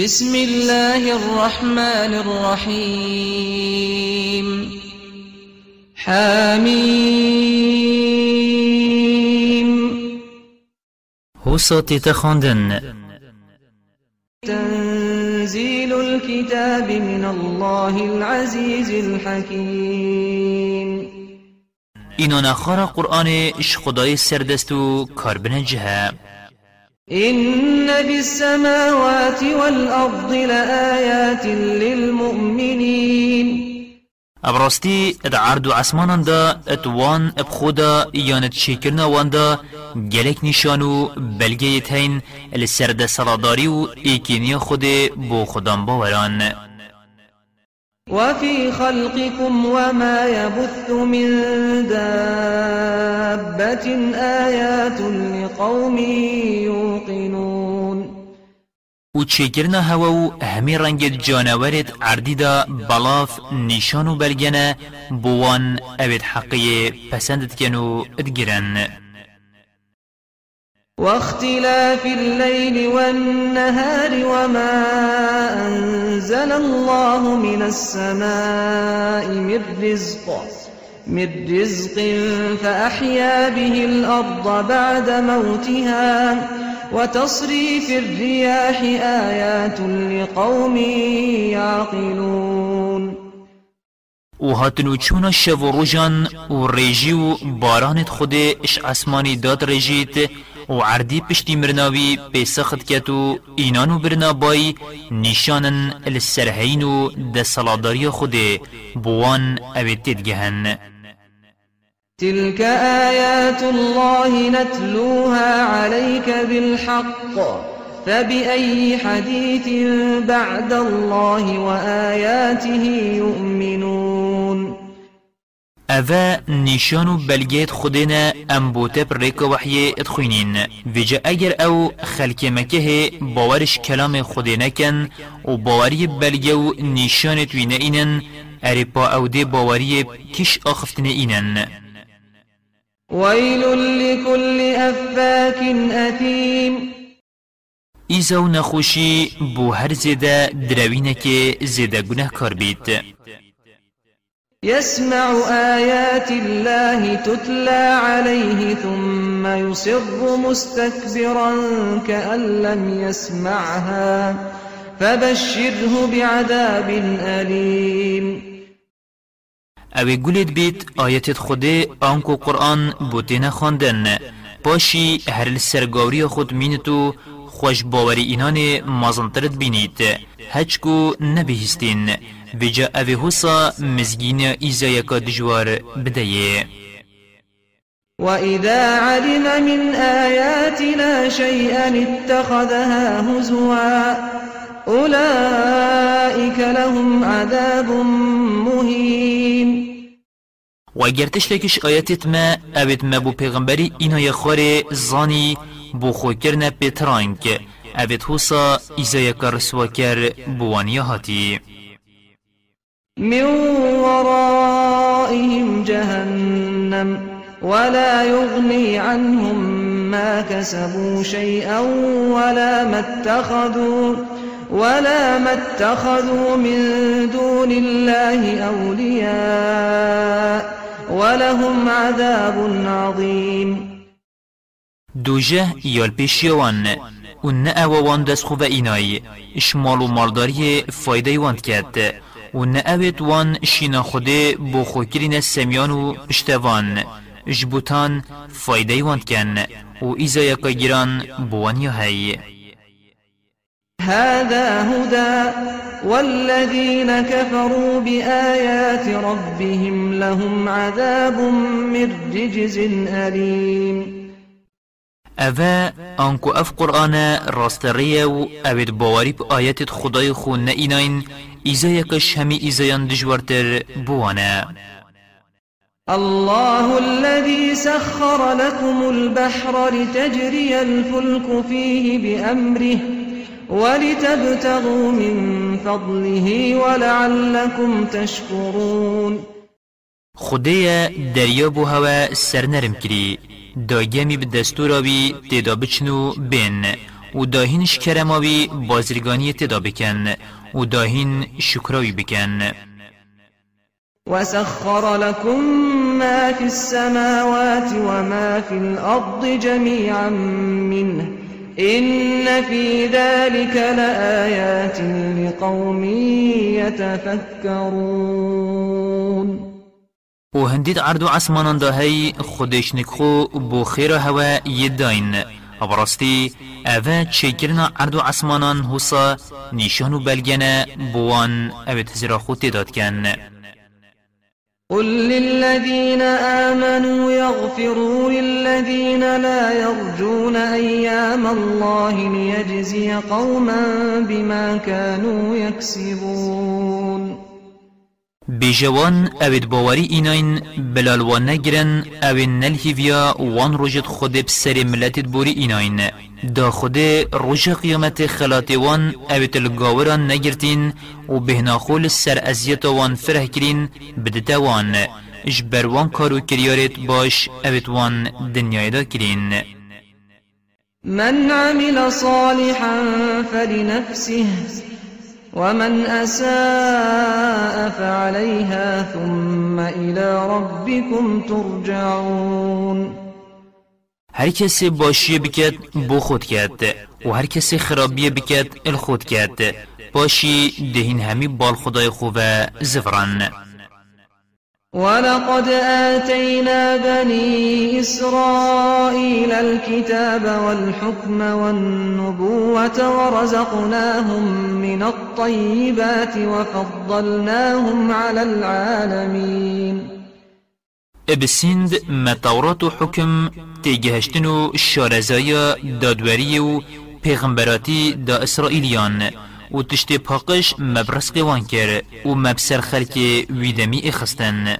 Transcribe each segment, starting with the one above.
بسم الله الرحمن الرحيم. حميم. هو صوتي تخوندن تنزيل الكتاب من الله العزيز الحكيم. اینو نخار قرآن اش خدای سردستو کار بنجه إن في السماوات والأرض لآيات للمؤمنين. ابراستی إد عرض و عسمانان دا ات وان إب خدا یانت شکرنا وان دا گلک نشانو بلگه تین لسرد سراداری و ایکینی خود بو خدام باوران. وفي خلقكم وما يبث من دابة آيات لقوم يوقنون. و چیکرنا هوا و همی رنگ جانورت عردی دا بلاف نشانو بلگنه بوان اوید حقی پسندت کنو ادگرن واختلاف الليل والنهار وما أنزل الله من السماء من رزق من رزق فأحيا به الأرض بعد موتها. وتصريف الرياح آيات لقوم يعقلون. و هاتنو چونا شو و و ریجی و بارانت خود اش آسمانی داد ریجیت و عردی پشتی مرناوی پیسخت کتو اینانو برنابای نشانن السرهین و دسالاداری خود بوان اوید تدگهن. تلك آيات الله نتلوها عليك بالحق فبأي حديث بعد الله وآياته يؤمنون اوه نشانو بلگیت خودنا ام بوته پر ریک وحی ادخوینین ویجا اگر أو خلک مکه باورش کلام خودنا کن و باوری بلگو نشان پا أو دی باوری کش آخفتنه اینن ويل لكل أفاك أثيم ایزا و نخوشی بو هر زیده دروینه که زیده گناه کار بید يسمع آيات الله تتلى عليه ثم يصر مستكبرا كأن لم يسمعها. فبشره بعذاب أليم. اوی گولید بیت آیت خود آنکو قرآن بوتین خواندن پاشی هر السرگاوری خود مینتو خوش باوری اینان مازنترد بینید. هچکو نبیهستین. بجا اوی حسا مزگین ایزا یکا دجوار بدهیه وإذا علم من آياتنا شيئا اتخذها هزوا أولئك لهم عذاب مهين و اگر تشتکش آیتت ما اوید ما بو پیغمبری اینا یخوار زانی بو خو کرنه پیترانک اوید حسا ایزا یکا رسوا کر بوانیا هاتی من ورائهم جهنم ولا يغني عنهم ما كسبوا شيئا ولا ما اتخذوا ولا ما اتخذوا من دون الله أولياء ولهم عذاب عظيم. دوجه یال پیشیوان. و نه اووان دست خوب اینای. اشمال و مالداری فایده واند و نه اوید وان شینا خوده بو خوکرین سمیان و پشتوان جبوتان فایده واند کن و ایزا یکا گیران بوان یا هی. هذا هدى والذين كفروا بآيات ربهم لهم عذاب من رجز أليم اوه آنکو اف قرآن راستریه و باوری با آیت خدای خون یکش همی ایزایان دجورتر بوانه الله الذي سخر لكم البحر لتجري الفلك فيه بأمره ولتبتغوا من فضله ولعلكم تشكرون. خدای دریا بو هوا سر نرم کری داگمی به دستور آوی تیدا بچنو بین و داهینش کرماوی بازرگانی تدا بکن. و داهین شکراوی بکن. وسخر لكم ما في السماوات وما في الأرض جميعا منه. إن في ذلك لآيات لقوم يتفكرون. و هندید عرض و عصمانان دا هی خودش نکخو بو خیر هوا یداین ابراستی اوه چکرنا عرض و عصمانان حسا نیشان و بلگنه بوان اوه تزرا خود تداد کن قل للذين آمنوا يغفروا للذين لا يرجون أيام الله ليجزي قوما بما كانوا يكسبون بجوان اوید باوری ایناین بلال و نگرن اوین نلهیویا وان روجت خود بسر ملتت بوری ایناین دا خود روژ قیامت خلات وان اوید الگاوران نگرتین و بهناخول سر ازیت وان فره کرین بدتا وان. اش بروان کارو کریارت باش اوید وان دنیای دا کرین من عمل صالحا فلنفسه ومن أساء فعليها ثم إلى ربكم ترجعون. هر کسی باشی بکد بو خود کرد. و هر کسی خرابی بکد الخود کرد. باشی دهین همی بال خدای خوب زفران. ولقد آتينا بني إسرائيل الكتاب والحكم والنبوة ورزقناهم من الطيبات وفضلناهم على العالمين. ابسند ما تورات حكم تيجهشتن و شارزايا دادوري و پیغمبراتی دا اسرائیلیان. و تشتی پاقش مبرس قوان کر و مبسر خلک ویدمی إخستن.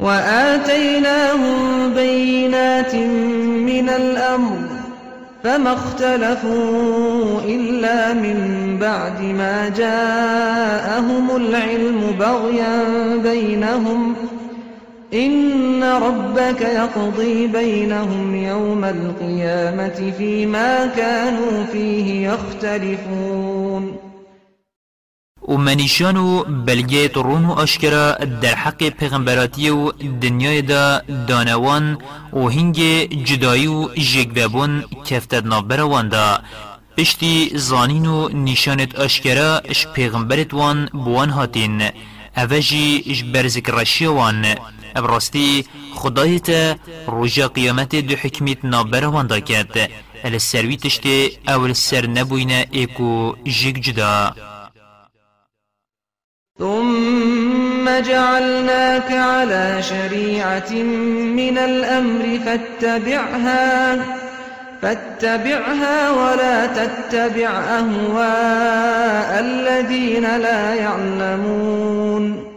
وآتيناهم بينات من الأمر فما اختلفوا إلا من بعد ما جاءهم العلم بغيا بينهم إن ربك يقضي بينهم يوم القيامة فيما كانوا فيه يختلفون. و منیشان و بلگه رون و آشکرا در حق پیغمبراتی و دنیای دا دانوان و هنگ جدایی و جگوبون کفتد نابروان دا پشتی زانین و نشانت آشکرا اش پیغمبرت وان بوان هاتین. اوجی اش برزک رشی وان ابراستی خدایت رجا قیامت دو حکمیت نابروان دا کرد السروی تشتی اول سر نبوین ایکو جگ جدا. ثم جعلناك على شريعة من الأمر فاتبعها فاتبعها ولا تتبع أهواء الذين لا يعلمون.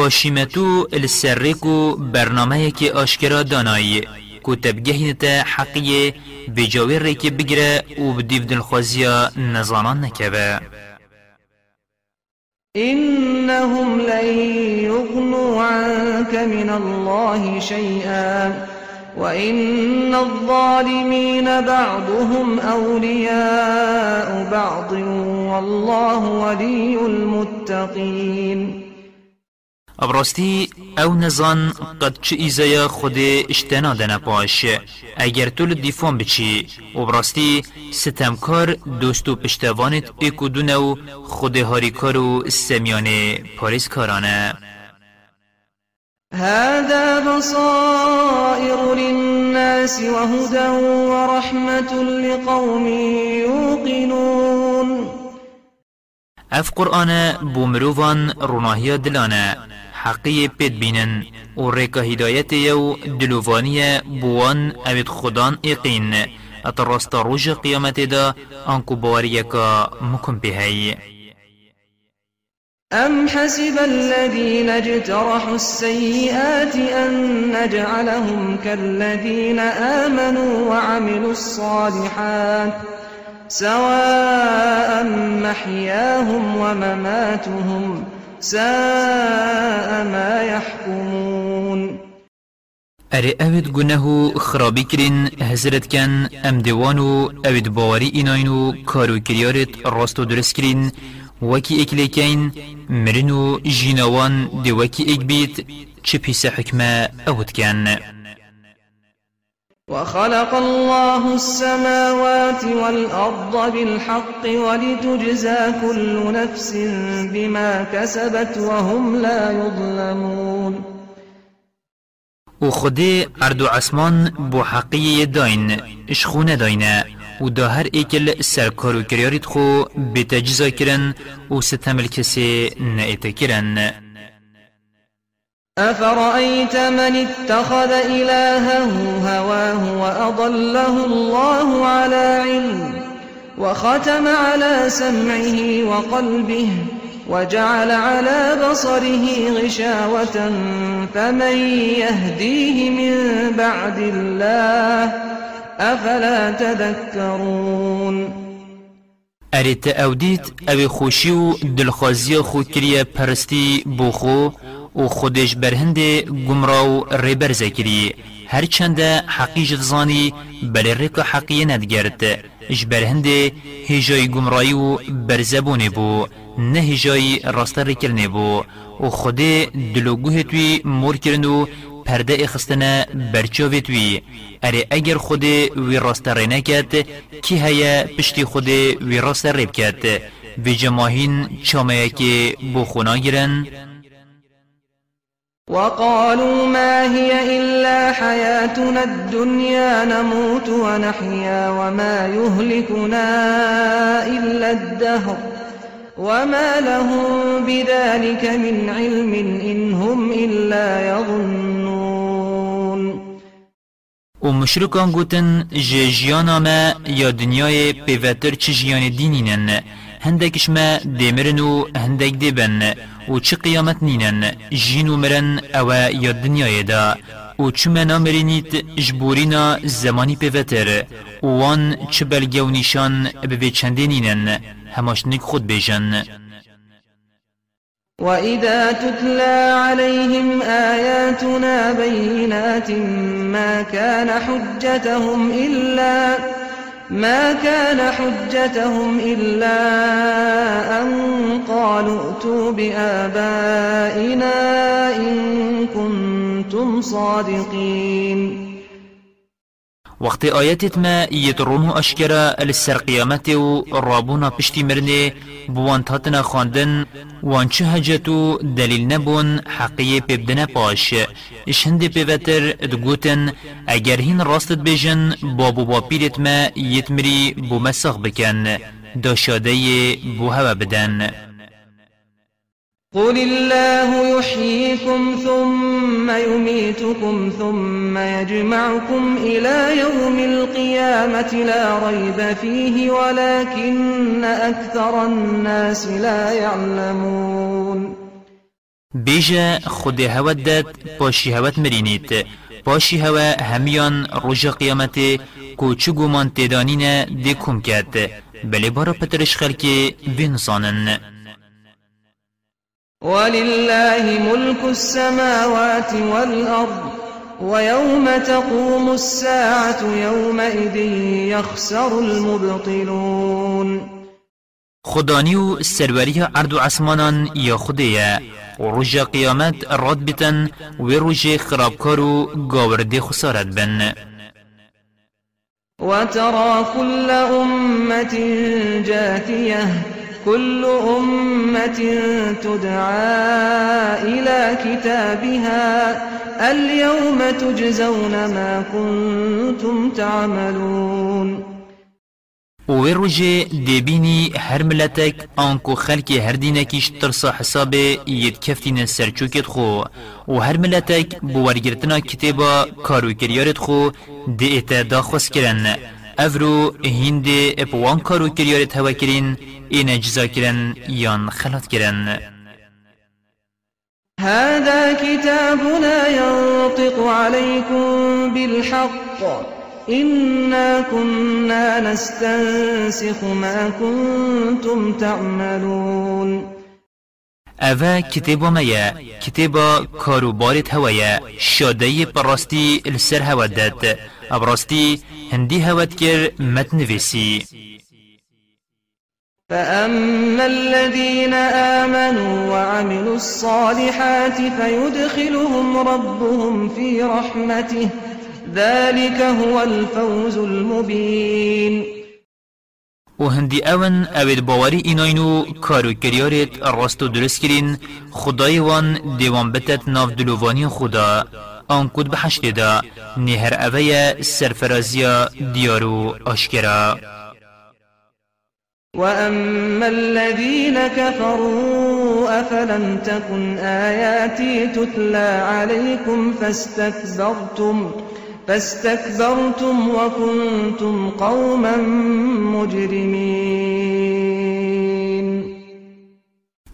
پاشیمتو السرکو برنامه که آشکرا دانایی کو تبگهینت حقیه بجاوی ریکی بگره و بدیو دلخوازیا نزانان نکبه إنهم لن يغنوا عنك من الله شيئا وإن الظالمين بعضهم أولياء بعض والله ولي المتقين ابراستی او نزان قد چه ایزایا خود اشتنا دنا پاش. اگر تو دیفون بچی ابراستی ستمکار دوست و پشتوانت ایکو دونو خود هاریکار و سمیان پاریس کارانه هذا بصائر للناس وهدى ورحمة لقوم يوقنون. اف قرآن بومروفان روناهیا دلانه. حقی پید بینن. و ریکا هدایت یو دلوفانی بوان اوید خدان اقین اتراست روژ قیامت دا آنکو باوریکا مکن بهی أم حسب الذين اجترحوا السيئات أن نجعلهم كالذين آمنوا وعملوا الصالحات سواء محياهم ومماتهم ساء ما يحكمون. اره اوید گناه خرابی کرین هزرت کن أم دیوانو اوید باوری ایناینو کارو کریارت راست و درست کرین وکی اکلیکین مرنو جینوان دی وکی اک بیت چه حکمه اوید کن وخلق الله السماوات والأرض بالحق ولتجزى كل نفس بما كسبت وهم لا يظلمون. و خودی اردو عسمان بو حقی داین اشخونه داینه و دا هر ایکل سرکار و کریاریت خو بتجزا کرن و ستمل کسی نئیت کرن أفرأيت من اتخذ إلهه هواه وأضله الله على علم وختم على سمعه وقلبه وجعل على بصره غشاوة فمن يهديه من بعد الله أفلا تذكرون أريت أوديت أبي خوشيو دلخوازي خو كريا پرستی بوخو و خودش برهند گمراو ریبر زکری. هر چند حقیقت زانی بل ریک حقیه ندگرد. اش برهند هجای گمرایی و برزبونه بو نه هجای راست ریکرنه بو و خود دلوگوه توی مور کرنو پرده اخستنه برچاوی توی. اره اگر خود وی راست رینه کد کی هیا پشتی خود وی راست ریب کد و جماهین چامه که بو خونا گرن وقالوا ما هي إلا حياتنا الدنيا نموت ونحيا وما يهلكنا إلا الدهر وما لهم بذلك من علم إن هم إلا يظنون. و گوتن جیانا ما یا دنیای پیوتر چه جیان هندکش ما دیمرن و هندک دیبن و چه قیامت نینن؟ جین و مرن أو یا دنیای دا و چه منا مرینید جبورینا زمانی پیوتر. وان چه بلگه و نیشان به چنده نینن. هماش نک خود بیجن وإذا تتلى عليهم آياتنا بينات ما كان حجتهم إلا ما كان حجتهم إلا أن قالوا ائتوا بآبائنا إن كنتم صادقين. وقت آياتت ما يترونه اشکرا لسر و رابونا پشتی مرنه بوان تاتنا خاندن وان شهجتو دليل نبون حقية پیبدن پاش اش پیوتر دگوتن. اگر هین راستت بيجن بابو بابيرت ما یتمري بو مسخ بکن داشاده بو هوا بدن قل الله يحييكم ثم يميتكم ثم يجمعكم إلى يوم القيامة لا ريب فيه ولكن أكثر الناس لا يعلمون. بيجا هوا داد باشي هوات مرينيت باشي هوا هميان رجا قيامت کو چگو من تدانين دي كم كات بلي بارا پترش خلق بنصانن ولله ملك السماوات والأرض ويوم تقوم الساعة يومئذ يخسر المبطلون. خدانی و سروری عرض عسمانان یا خودیه. و روژ قیامت راد بتن و روژ خرابکار و گاورده خسارت بن. وترى كل أمة جاثية كل أمة تدعى إلى كتابها اليوم تجزون ما كنتم تعملون. و روژه دبینی هر ملتک آنکو خلک هر دینکیش ترسا حساب ید کفتین سرچوکت خو. و هر ملتک بورگرتنا کتابا کارو کریارت خو. دی ایتا دا خوست کرن افرو هند اپوان کارو کریارت هوا کرین این جزا کرن یان خلات کرن هذا كتابنا ينطق عليكم بالحق. إنا كنا نستنسخ ما كنتم تعملون. اوه کتابا میا کتابا کاروبارت هویا شاده پراستی السر هودد ابراستی هندی هود کر متنویسی فأما الذين آمنوا وعملوا الصالحات فيدخلهم ربهم في رحمته ذلك هو الفوز المبين. و هندی اون اوید باوری ایناینو کارو کریارت راست و درست کرین خدای وان دیوان بتت ناف دلووانی خدا آن کود بحشت دا نهر اوی سرفرازیا دیارو آشکرا. وأما الذين كفروا أفلم تكن آياتي تتلى عليكم فاستكبرتم فاستكبرتم وكنتم قوما مجرمين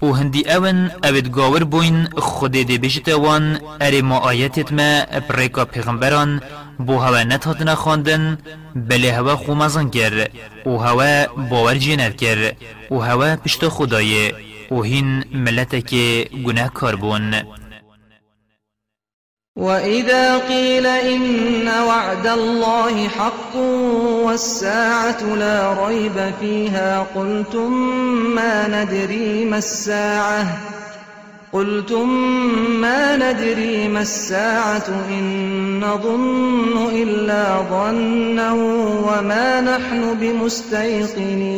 و هندی اون اوید گاور بوین خود دی بجت وان اری ما آیتت ما پریکا پیغمبران بو هوا نتهاتنا خواندن بله هوا خو مزن کر و هوا باور جینر کر و هوا پشت خدای و هین ملت که گناه کار بون وإذا قيل إن وعد الله حق والساعة لا ريب فيها قلتم ما ندري ما الساعة قلتم ما ندري ما الساعة إن نظن إلا ظنا وما نحن بمستيقنين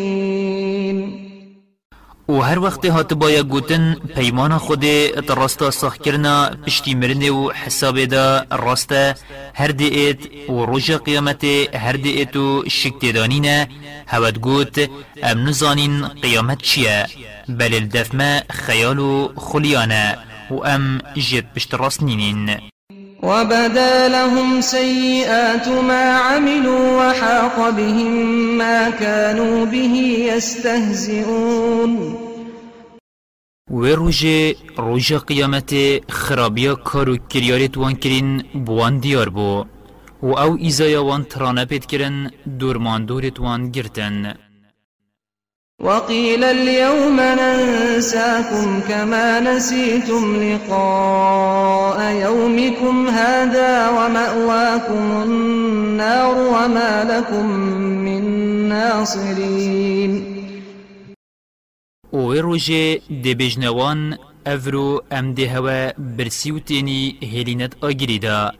و هر وقت هات بایا گوتن پیمان خود راستا ساخ کرنا پشتی مرنه و حساب دا راستا هر دیت و روژ قیامت هر دیت و شکت دانینه هود گوت ام نزانین قیامت چیه؟ بل الدفمه خیال و خلیانه و ام جد پشت راست نینین. وبدا لهم سيئات ما عملوا وحاق بهم ما كانوا به يستهزئون. و روژه روژه قیامت خرابیا کارو کریارت وان کرین بوان دیار بو. و أو ایزایا وان ترانه پید کرن دورمان دورت وان گرتن. وقيل اليوم ننساكم كما نسيتم لقاء يومكم هذا ومأواكم النار وما لكم من ناصرين. و روژه دبجنوان افرو ام ده هوا برسی و تینی هلینت آگری دا.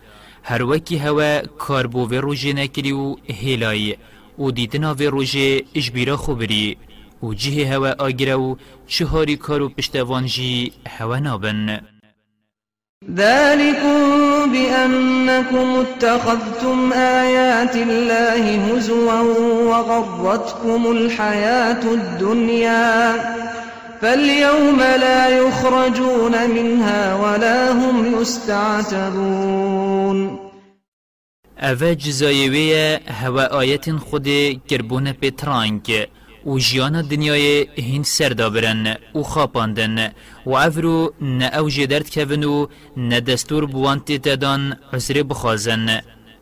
هر وکی هوا کاربو و روژه نکری و هلای و دیتنا و و جه هوا آگره و چهاری کارو پشتوان جی هوا نابن. ذلكم بأنكم اتخذتم آيات الله هزوا وغرتكم الحياة الدنيا. فاليوم لا يخرجون منها ولا هم يستعتبون. اوه جزایوه هوا آیت خود کربون پترانک و جیان دنیای هین سردا برن و خاپاندن و افرو نه اوجه درد کون و نه دستور بوان تدان عذر بخوازن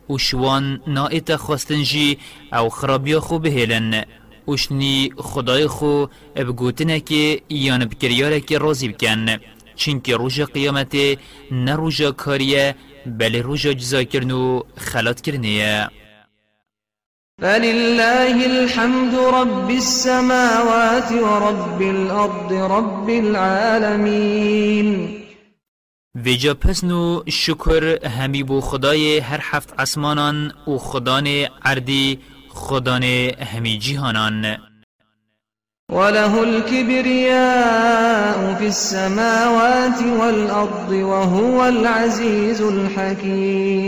و شوان نا ایت خواستن جی او خرابیا خو بهلن وشنی خدای خو بگوتنه که یان بکریاره که رازی بکن. چینکه روژ قیامت نه روژ کاریه بله روژ جزا کرن و خلات کرنیه. فلله الحمد رب السماوات ورب الأرض رب العالمين. ویجا پسنو شکر همی بو خدای هر هفت آسمانان و خدان عردی خدان همی جیهانان وله الكبرياء في السماوات والأرض وهو العزيز الحكيم.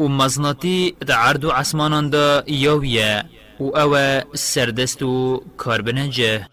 و مزناتی در عرض و عسمانان دا یاویه و او سردست و کاربنجه